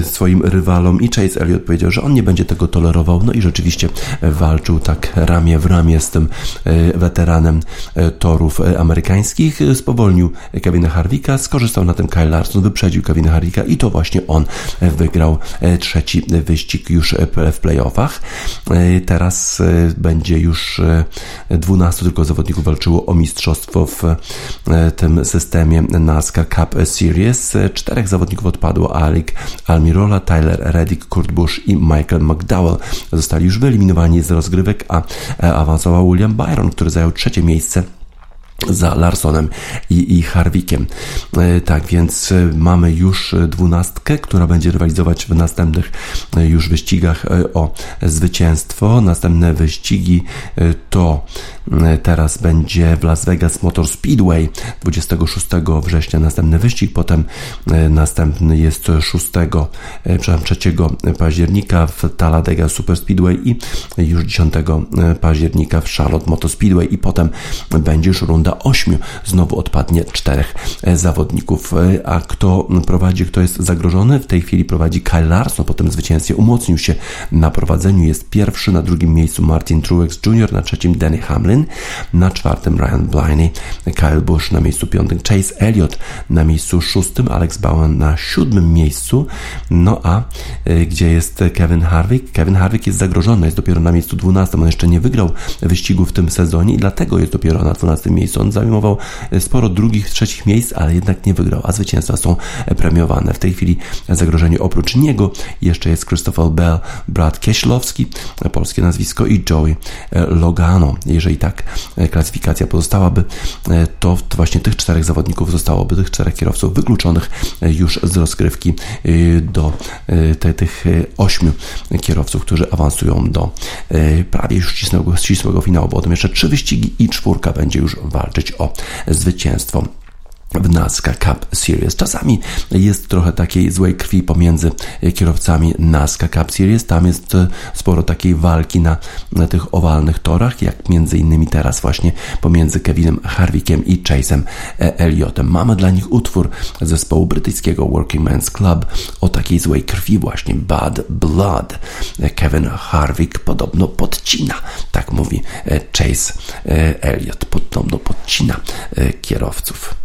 B: swoim rywalom i Chase Elliot powiedział, że on nie będzie tego tolerował. No i rzeczywiście walczył tak ramię w ramię z tym weteranem e, torów e, amerykańskich, e, spowolnił Kevina Harvika, skorzystał na tym Kyle Larson, wyprzedził Kevina Harvika i to właśnie on wygrał trzeci wyścig już w playoffach. Teraz będzie już 12 tylko zawodników walczyło o mistrzostwo w tym systemie NASCAR Cup Series. Czterech zawodników odpadło, Alec Almirola, Tyler Reddick, Kurt Busch i Michael McDowell. Zostali już wyeliminowani z rozgrywek, a awansował William Byron, który zajął trzecie miejsce za Larsonem i, i Harwickiem. E, tak więc e, mamy już dwunastkę, która będzie rywalizować w następnych e, już wyścigach o zwycięstwo. Następne wyścigi to teraz będzie w Las Vegas Motor Speedway 26 września następny wyścig, potem następny jest 6, przepraszam, 3 października w Talladega Super Speedway i już 10 października w Charlotte Motor Speedway i potem będzie już runda ośmiu. Znowu odpadnie czterech e, zawodników. E, a kto prowadzi, kto jest zagrożony? W tej chwili prowadzi Kyle Larson, potem zwycięstwie umocnił się na prowadzeniu. Jest pierwszy, na drugim miejscu Martin Truex Jr., na trzecim Danny Hamlin, na czwartym Ryan Blaney, Kyle Busch na miejscu piątym, Chase Elliott na miejscu szóstym, Alex Bowen na siódmym miejscu. No a e, gdzie jest Kevin Harvick? Kevin Harvick jest zagrożony, jest dopiero na miejscu dwunastym. On jeszcze nie wygrał wyścigu w tym sezonie i dlatego jest dopiero na dwunastym miejscu. On zajmował sporo drugich, trzecich miejsc, ale jednak nie wygrał, a zwycięstwa są premiowane. W tej chwili zagrożenie oprócz niego jeszcze jest Christopher Bell, brat Kieślowski, polskie nazwisko i Joey Logano. Jeżeli tak klasyfikacja pozostałaby, to właśnie tych czterech zawodników zostałoby, tych czterech kierowców wykluczonych już z rozgrywki do te, tych ośmiu kierowców, którzy awansują do prawie już ścisłego, ścisłego finału, bo potem jeszcze trzy wyścigi i czwórka będzie już walczyć walczyć o zwycięstwo w NASCAR Cup Series. Czasami jest trochę takiej złej krwi pomiędzy kierowcami NASCAR Cup Series. Tam jest e, sporo takiej walki na, na tych owalnych torach, jak między innymi teraz właśnie pomiędzy Kevinem Harwickiem i Chase'em e, Elliotem. Mamy dla nich utwór zespołu brytyjskiego Working Men's Club o takiej złej krwi właśnie Bad Blood. Kevin Harvick podobno podcina, tak mówi e, Chase Elliott, podobno podcina kierowców.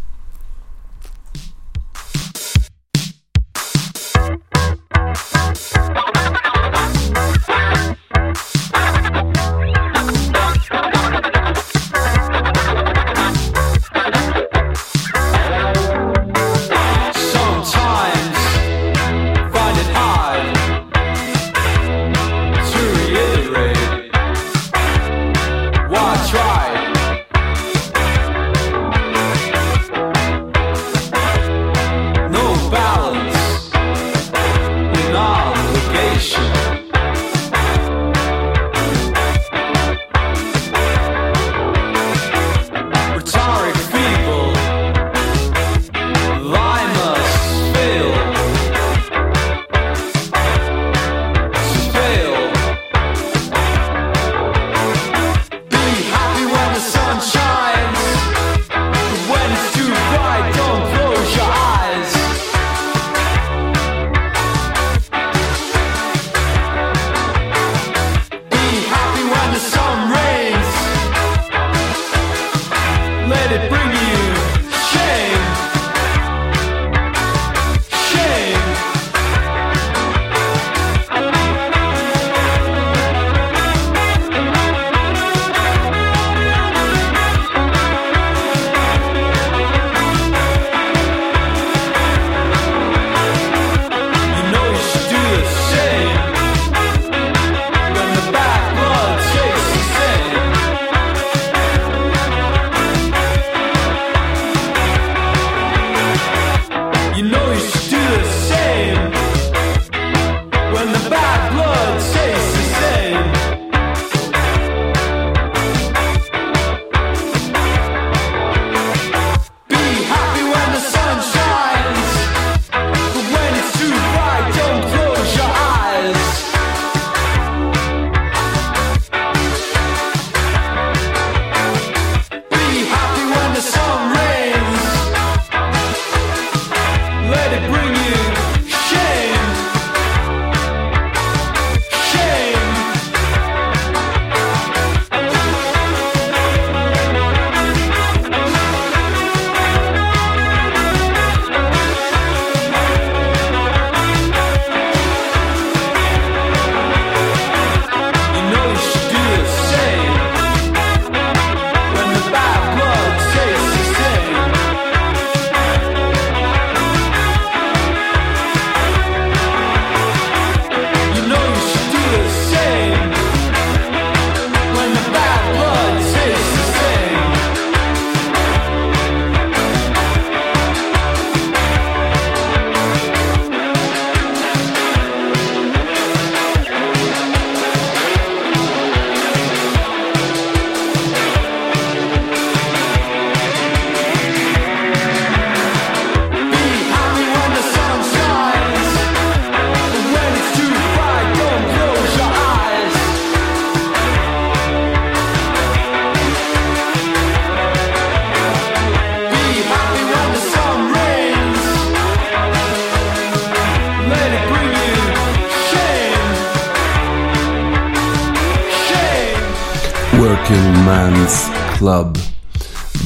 B: Working Men's Club.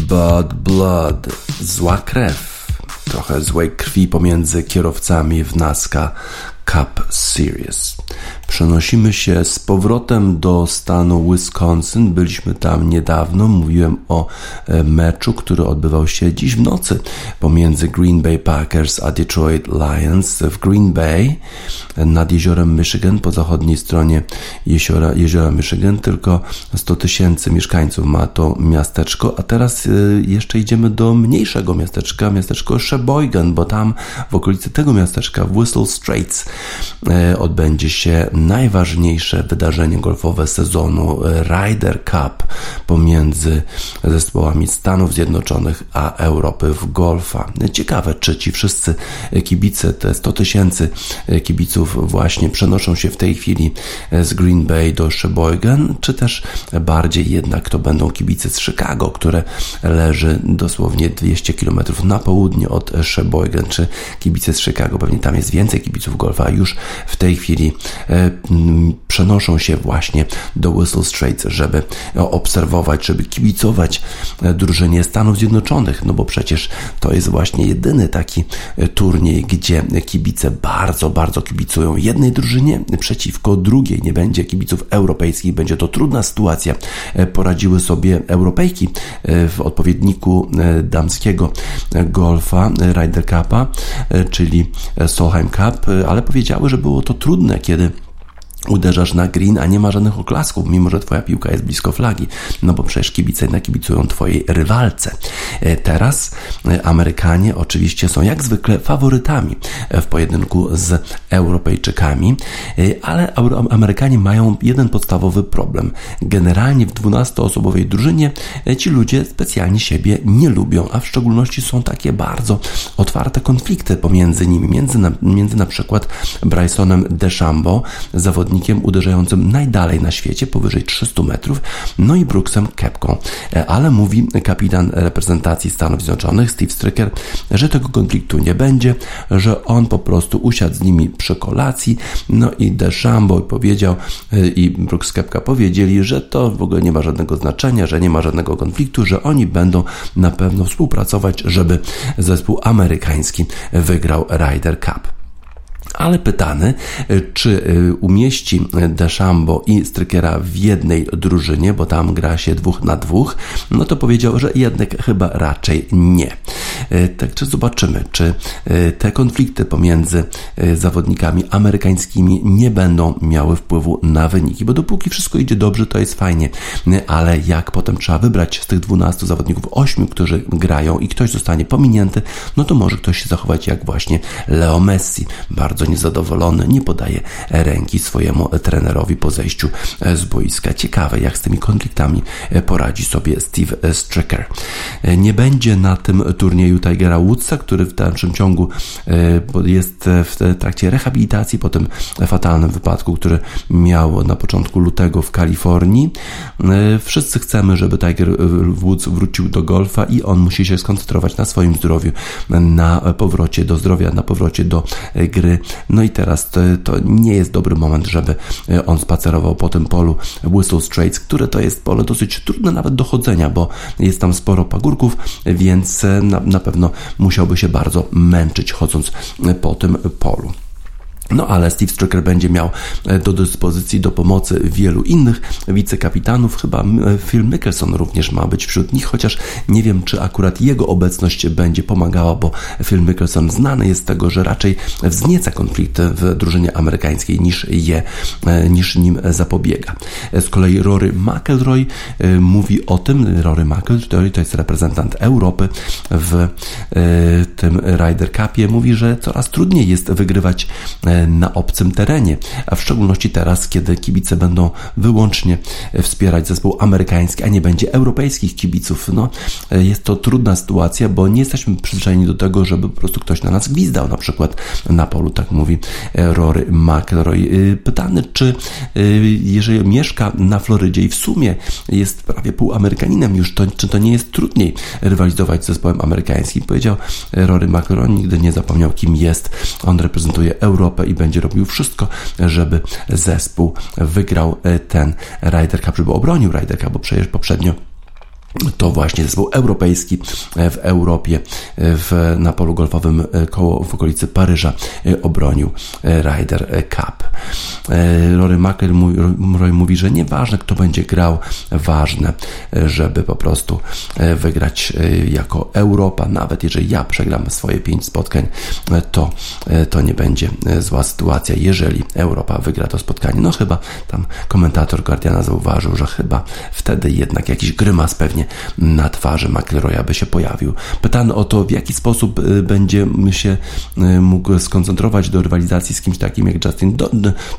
B: Bad Blood. Zła krew. Trochę złej krwi pomiędzy kierowcami w NASCAR Cup Series Przenosimy się z powrotem do stanu Wisconsin. Byliśmy tam niedawno. Mówiłem o e, meczu, który odbywał się dziś w nocy pomiędzy Green Bay Packers a Detroit Lions w Green Bay nad jeziorem Michigan, po zachodniej stronie jeziora, jeziora Michigan. Tylko 100 tysięcy mieszkańców ma to miasteczko. A teraz e, jeszcze idziemy do mniejszego miasteczka, miasteczko Sheboygan, bo tam w okolicy tego miasteczka, w Whistle Straits, e, odbędzie się najważniejsze wydarzenie golfowe sezonu Ryder Cup pomiędzy zespołami Stanów Zjednoczonych a Europy w golfa. Ciekawe, czy ci wszyscy kibice, te 100 tysięcy kibiców właśnie przenoszą się w tej chwili z Green Bay do Sheboygan, czy też bardziej jednak to będą kibice z Chicago, które leży dosłownie 200 km na południe od Sheboygan, czy kibice z Chicago, pewnie tam jest więcej kibiców golfa, już w tej chwili e, przenoszą się właśnie do Whistle Straits, żeby obserwować, żeby kibicować drużynie Stanów Zjednoczonych, no bo przecież to jest właśnie jedyny taki turniej, gdzie kibice bardzo, bardzo kibicują jednej drużynie przeciwko drugiej. Nie będzie kibiców europejskich, będzie to trudna sytuacja. Poradziły sobie Europejki w odpowiedniku damskiego golfa Ryder Cupa, czyli Solheim Cup, ale powiedziały, że było to trudne, kiedy uderzasz na green, a nie ma żadnych oklasków, mimo że twoja piłka jest blisko flagi, no bo przecież kibice nakibicują twojej rywalce. E, teraz e, Amerykanie oczywiście są jak zwykle faworytami e, w pojedynku z Europejczykami, ale Amerykanie mają jeden podstawowy problem. Generalnie w 12-osobowej drużynie ci ludzie specjalnie siebie nie lubią, a w szczególności są takie bardzo otwarte konflikty pomiędzy nimi, między na, między na przykład Brysonem DeChambeau, zawodnikiem zawodnikiem uderzającym najdalej na świecie, powyżej 300 metrów, no i Brooksem Kepką. E, ale mówi kapitan reprezentacji Stanów Zjednoczonych, Steve Stricker, że tego konfliktu nie będzie, że on po prostu usiadł z nimi przy kolacji, no i DeChambeau powiedział e, i Brooks Kepka powiedzieli, że to w ogóle nie ma żadnego znaczenia, że nie ma żadnego konfliktu, że oni będą na pewno współpracować, żeby zespół amerykański wygrał Ryder Cup ale pytany, e, czy e, umieści Deschambo i Strykera w jednej drużynie, bo tam gra się dwóch na dwóch, no to powiedział, że jednak chyba raczej nie. Także zobaczymy, czy te konflikty pomiędzy zawodnikami amerykańskimi nie będą miały wpływu na wyniki, bo dopóki wszystko idzie dobrze, to jest fajnie, ale jak potem trzeba wybrać z tych 12 zawodników 8, którzy grają i ktoś zostanie pominięty, no to może ktoś się zachować jak właśnie Leo Messi. Bardzo bardzo niezadowolony, nie podaje ręki swojemu trenerowi po zejściu z boiska. Ciekawe, jak z tymi konfliktami poradzi sobie Steve Stricker. Nie będzie na tym turnieju Tigera Woodsa, który w dalszym ciągu e, jest w trakcie rehabilitacji po tym fatalnym wypadku, który miał na początku lutego w Kalifornii. E, wszyscy chcemy, żeby Tiger Woods wrócił do golfa i on musi się skoncentrować na swoim zdrowiu, na powrocie do zdrowia, na powrocie do gry no i teraz to, to nie jest dobry moment, żeby e, on spacerował po tym polu Whistle Straits, które to jest pole dosyć trudne nawet do chodzenia, bo jest tam sporo pagórków, więc e, na, na pewno musiałby się bardzo męczyć chodząc e, po tym polu. No ale Steve Stricker będzie miał e, do dyspozycji do pomocy wielu innych wicekapitanów. Chyba e, Phil Mickelson również ma być wśród nich, chociaż nie wiem, czy akurat jego obecność będzie pomagała, bo Phil Mickelson znany jest z tego, że raczej wznieca konflikty w drużynie amerykańskiej niż je, e, niż nim zapobiega. Z kolei Rory McIlroy mówi o tym, Rory McIlroy to jest reprezentant Europy w tym Ryder Cupie, mówi, że coraz trudniej jest wygrywać na obcym terenie, a w szczególności teraz, kiedy kibice będą wyłącznie wspierać zespół amerykański, a nie będzie europejskich kibiców. No, jest to trudna sytuacja, bo nie jesteśmy przyzwyczajeni do tego, żeby po prostu ktoś na nas gwizdał, na przykład na polu, tak mówi Rory McElroy. Pytany, czy jeżeli mieszka na Florydzie i w sumie jest prawie półamerykaninem już, to czy to nie jest trudniej rywalizować z zespołem amerykańskim? Powiedział Rory McElroy, nigdy nie zapomniał kim jest. On reprezentuje Europę I będzie robił wszystko, żeby zespół wygrał ten Ryder Cup, żeby obronił Ryder Cup, bo przecież poprzednio to właśnie zespół europejski w Europie w, na polu golfowym e, koło w okolicy Paryża e, obronił e, Ryder Cup. Rory McIlroy mówi, że nieważne kto będzie grał, ważne, żeby po prostu wygrać jako Europa, nawet jeżeli ja przegram swoje pięć spotkań, to, to nie będzie zła sytuacja, jeżeli Europa wygra to spotkanie. No chyba tam komentator Guardiana zauważył, że chyba wtedy jednak jakiś grymas pewnie na twarzy McIlroya by się pojawił. Pytany o to, w jaki sposób y, będzie się y, mógł skoncentrować do rywalizacji z kimś takim jak Justin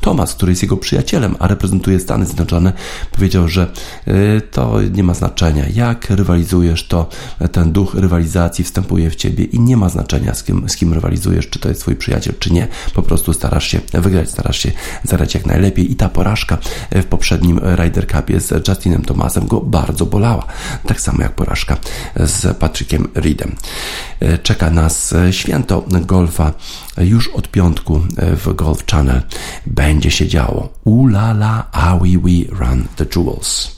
B: Thomas, który jest jego przyjacielem, a reprezentuje Stany Zjednoczone, powiedział, że y, to nie ma znaczenia. Jak rywalizujesz, to ten duch rywalizacji wstępuje w ciebie i nie ma znaczenia, z kim, z kim rywalizujesz, czy to jest twój przyjaciel, czy nie. Po prostu starasz się wygrać, starasz się zagrać jak najlepiej i ta porażka w poprzednim Ryder Cupie z Justinem Thomasem go bardzo bolała tak samo jak porażka z Patrykiem Reedem. E, czeka nas święto golfa już od piątku w Golf Channel. Będzie się działo. Ulala, a we we run the jewels.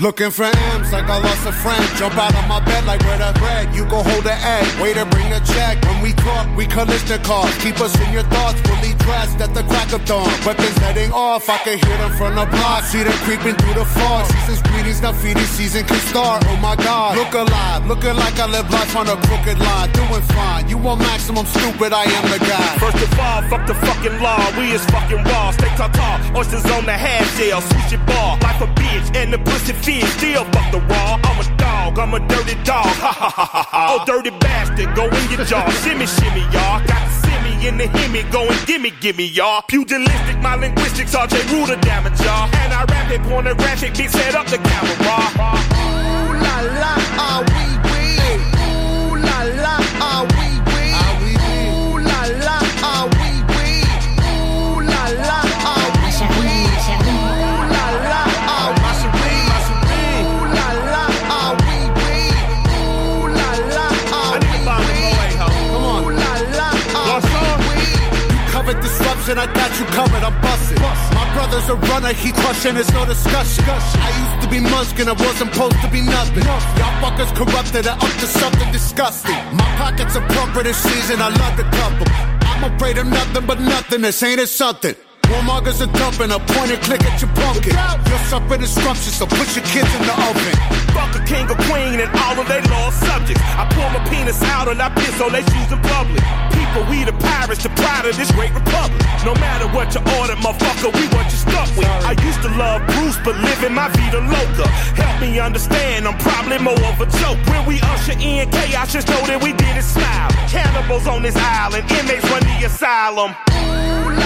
C: Looking for M's like I lost a friend. Jump out of my bed like where the bread. You go hold the egg. Waiter, bring the check. When we talk, we collision cars. Keep us in your thoughts. Fully dressed at the crack of dawn. Weapons heading off. I can hear them from the block. See them creeping through the fog. Season's greetings, now feeding season can start. Oh my God. Look alive. Looking like I live life on a crooked line. Doing fine. You want maximum stupid. I am the guy.
D: First of all, fuck the fucking law. We is fucking raw. Stay tall, tall. Oysters on the half shell. Switch it ball. Like a bitch. And the pussy fish, still fuck the raw. I'm a dog, I'm a dirty dog. Ha ha ha ha. Oh, dirty bastard, go in your jaw. shimmy, shimmy, y'all. Got simmy in the himmy, go and gimme, gimme, y'all. Pugilistic, my linguistics, RJ Ruler damage, y'all. And I rap it, pornographic, big set up the camera.
C: Ooh la la, ah we disruption, I got you covered, I'm busting. My brother's a runner, he crushing, it's no discussion. I used to be muskin', I wasn't supposed to be nothing. Y'all fuckers corrupted, I up to something disgusting. My pockets are plumper this season, I love the couple. I'm afraid of nothing but nothing, this ain't it something. Warmongers are dumping, a point and click at your pumpkin. You're suffering scrumptious, so put your kids in the oven.
D: Fuck a king or queen and all of their lost subjects. I pull my penis out and I piss on their shoes in public. People, we the pirates, the pride of this great republic. No matter what you order, motherfucker, we what you stuck with. I used to love Bruce, but living my vida loca. Help me understand, I'm probably more of a joke. When we usher in chaos, just know that we did it smile. Cannibals on this island, inmates run the asylum.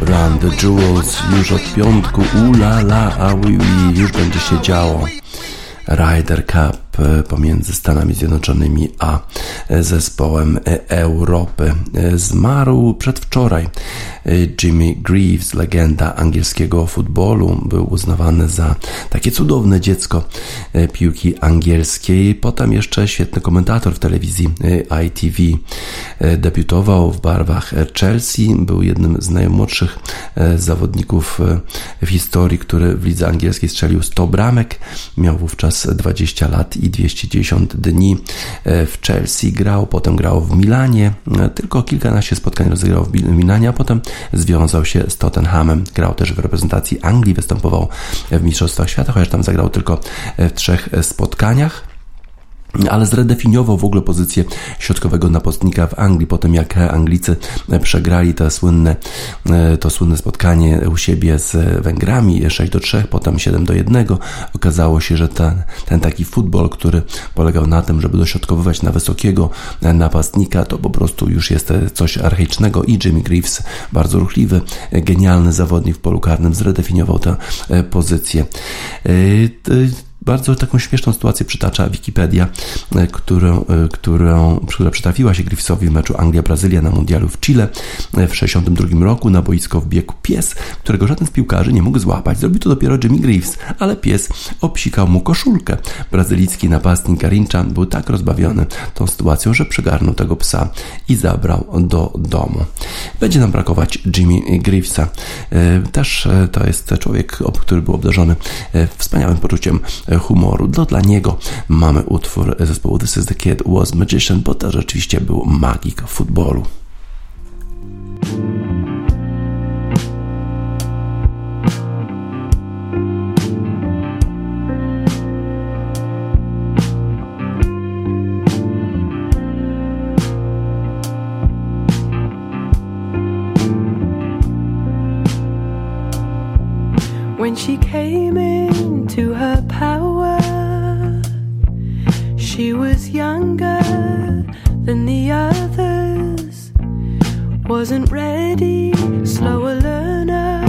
B: Run the Jewels już od piątku, ulala, a oui, oui, już będzie się działo. Ryder Cup pomiędzy Stanami Zjednoczonymi a zespołem Europy. E, zmarł przedwczoraj e, Jimmy Greaves, legenda angielskiego futbolu. Był uznawany za takie cudowne dziecko piłki angielskiej. Potem jeszcze świetny komentator w telewizji ITV. Debiutował w barwach Chelsea. Był jednym z najmłodszych zawodników w historii, który w lidze angielskiej strzelił 100 bramek. Miał wówczas 20 lat i 210 dni w Chelsea grał, potem grał w Milanie, tylko kilkanaście spotkań rozegrał w Milanie, a potem związał się z Tottenhamem. Grał też w reprezentacji Anglii, występował w Mistrzostwach Świata, chociaż tam zagrał tylko w trzech spotkaniach ale zredefiniował w ogóle pozycję środkowego napastnika w Anglii po tym, jak Anglicy przegrali to słynne, to słynne spotkanie u siebie z Węgrami 6 do 3, potem 7 do 1. Okazało się, że ten, ten taki futbol, który polegał na tym, żeby dośrodkowywać na wysokiego napastnika, to po prostu już jest coś archaicznego i Jimmy Greaves, bardzo ruchliwy, genialny zawodnik w polu karnym, zredefiniował tę pozycję. Bardzo taką śmieszną sytuację przytacza Wikipedia, e, którą, e, którą, która przytrafiła się Griffithowi w meczu Anglia-Brazylia na mundialu w Chile e, w 1962 roku. Na boisko wbiegł pies, którego żaden z piłkarzy nie mógł złapać. Zrobił to dopiero Jimmy Greaves, ale pies obsikał mu koszulkę. Brazylijski napastnik Garincha był tak rozbawiony tą sytuacją, że przygarnął tego psa i zabrał do domu. Będzie nam brakować Jimmy Greavesa. Też to jest człowiek, który był obdarzony wspaniałym poczuciem humoru. To dla niego mamy utwór zespołu This is the Kid Was Magician, bo to rzeczywiście był magik futbolu. When she came into her power, she was younger than the others, wasn't ready, slower learner.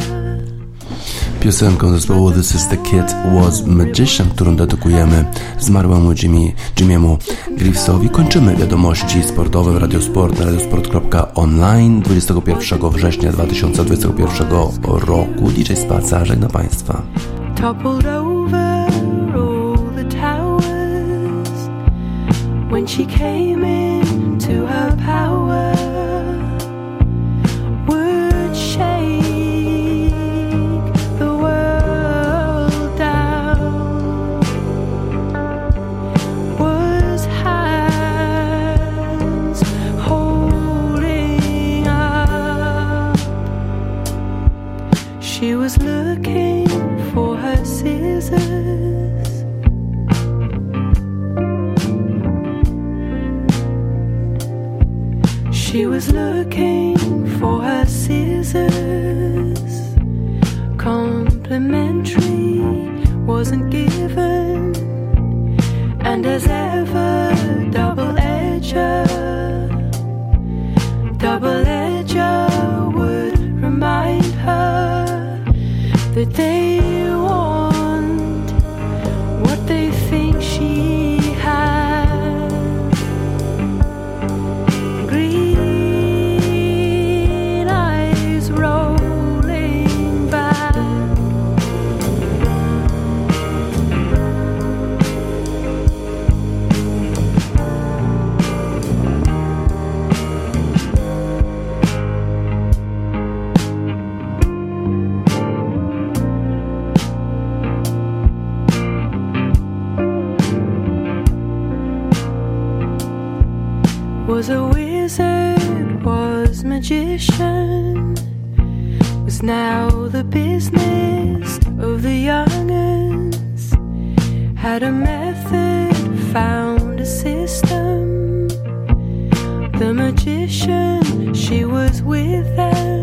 B: Piosenką zespołu This is the Kid Was Magician, którą dedykujemy zmarłemu Jimmy, Jimmy'emu Greavesowi. Kończymy wiadomości sportowe w Radiosport na radiosport.online 21 września 2021 roku. DJ Spaca żegna Państwa. Toppled over all the towers. When she came into looking for her scissors.
E: Complimentary wasn't given, and as ever, double-edged, double edger would remind her that they. was a wizard, was magician, was now the business of the young'uns. Had a method, found a system. The magician, she was with them.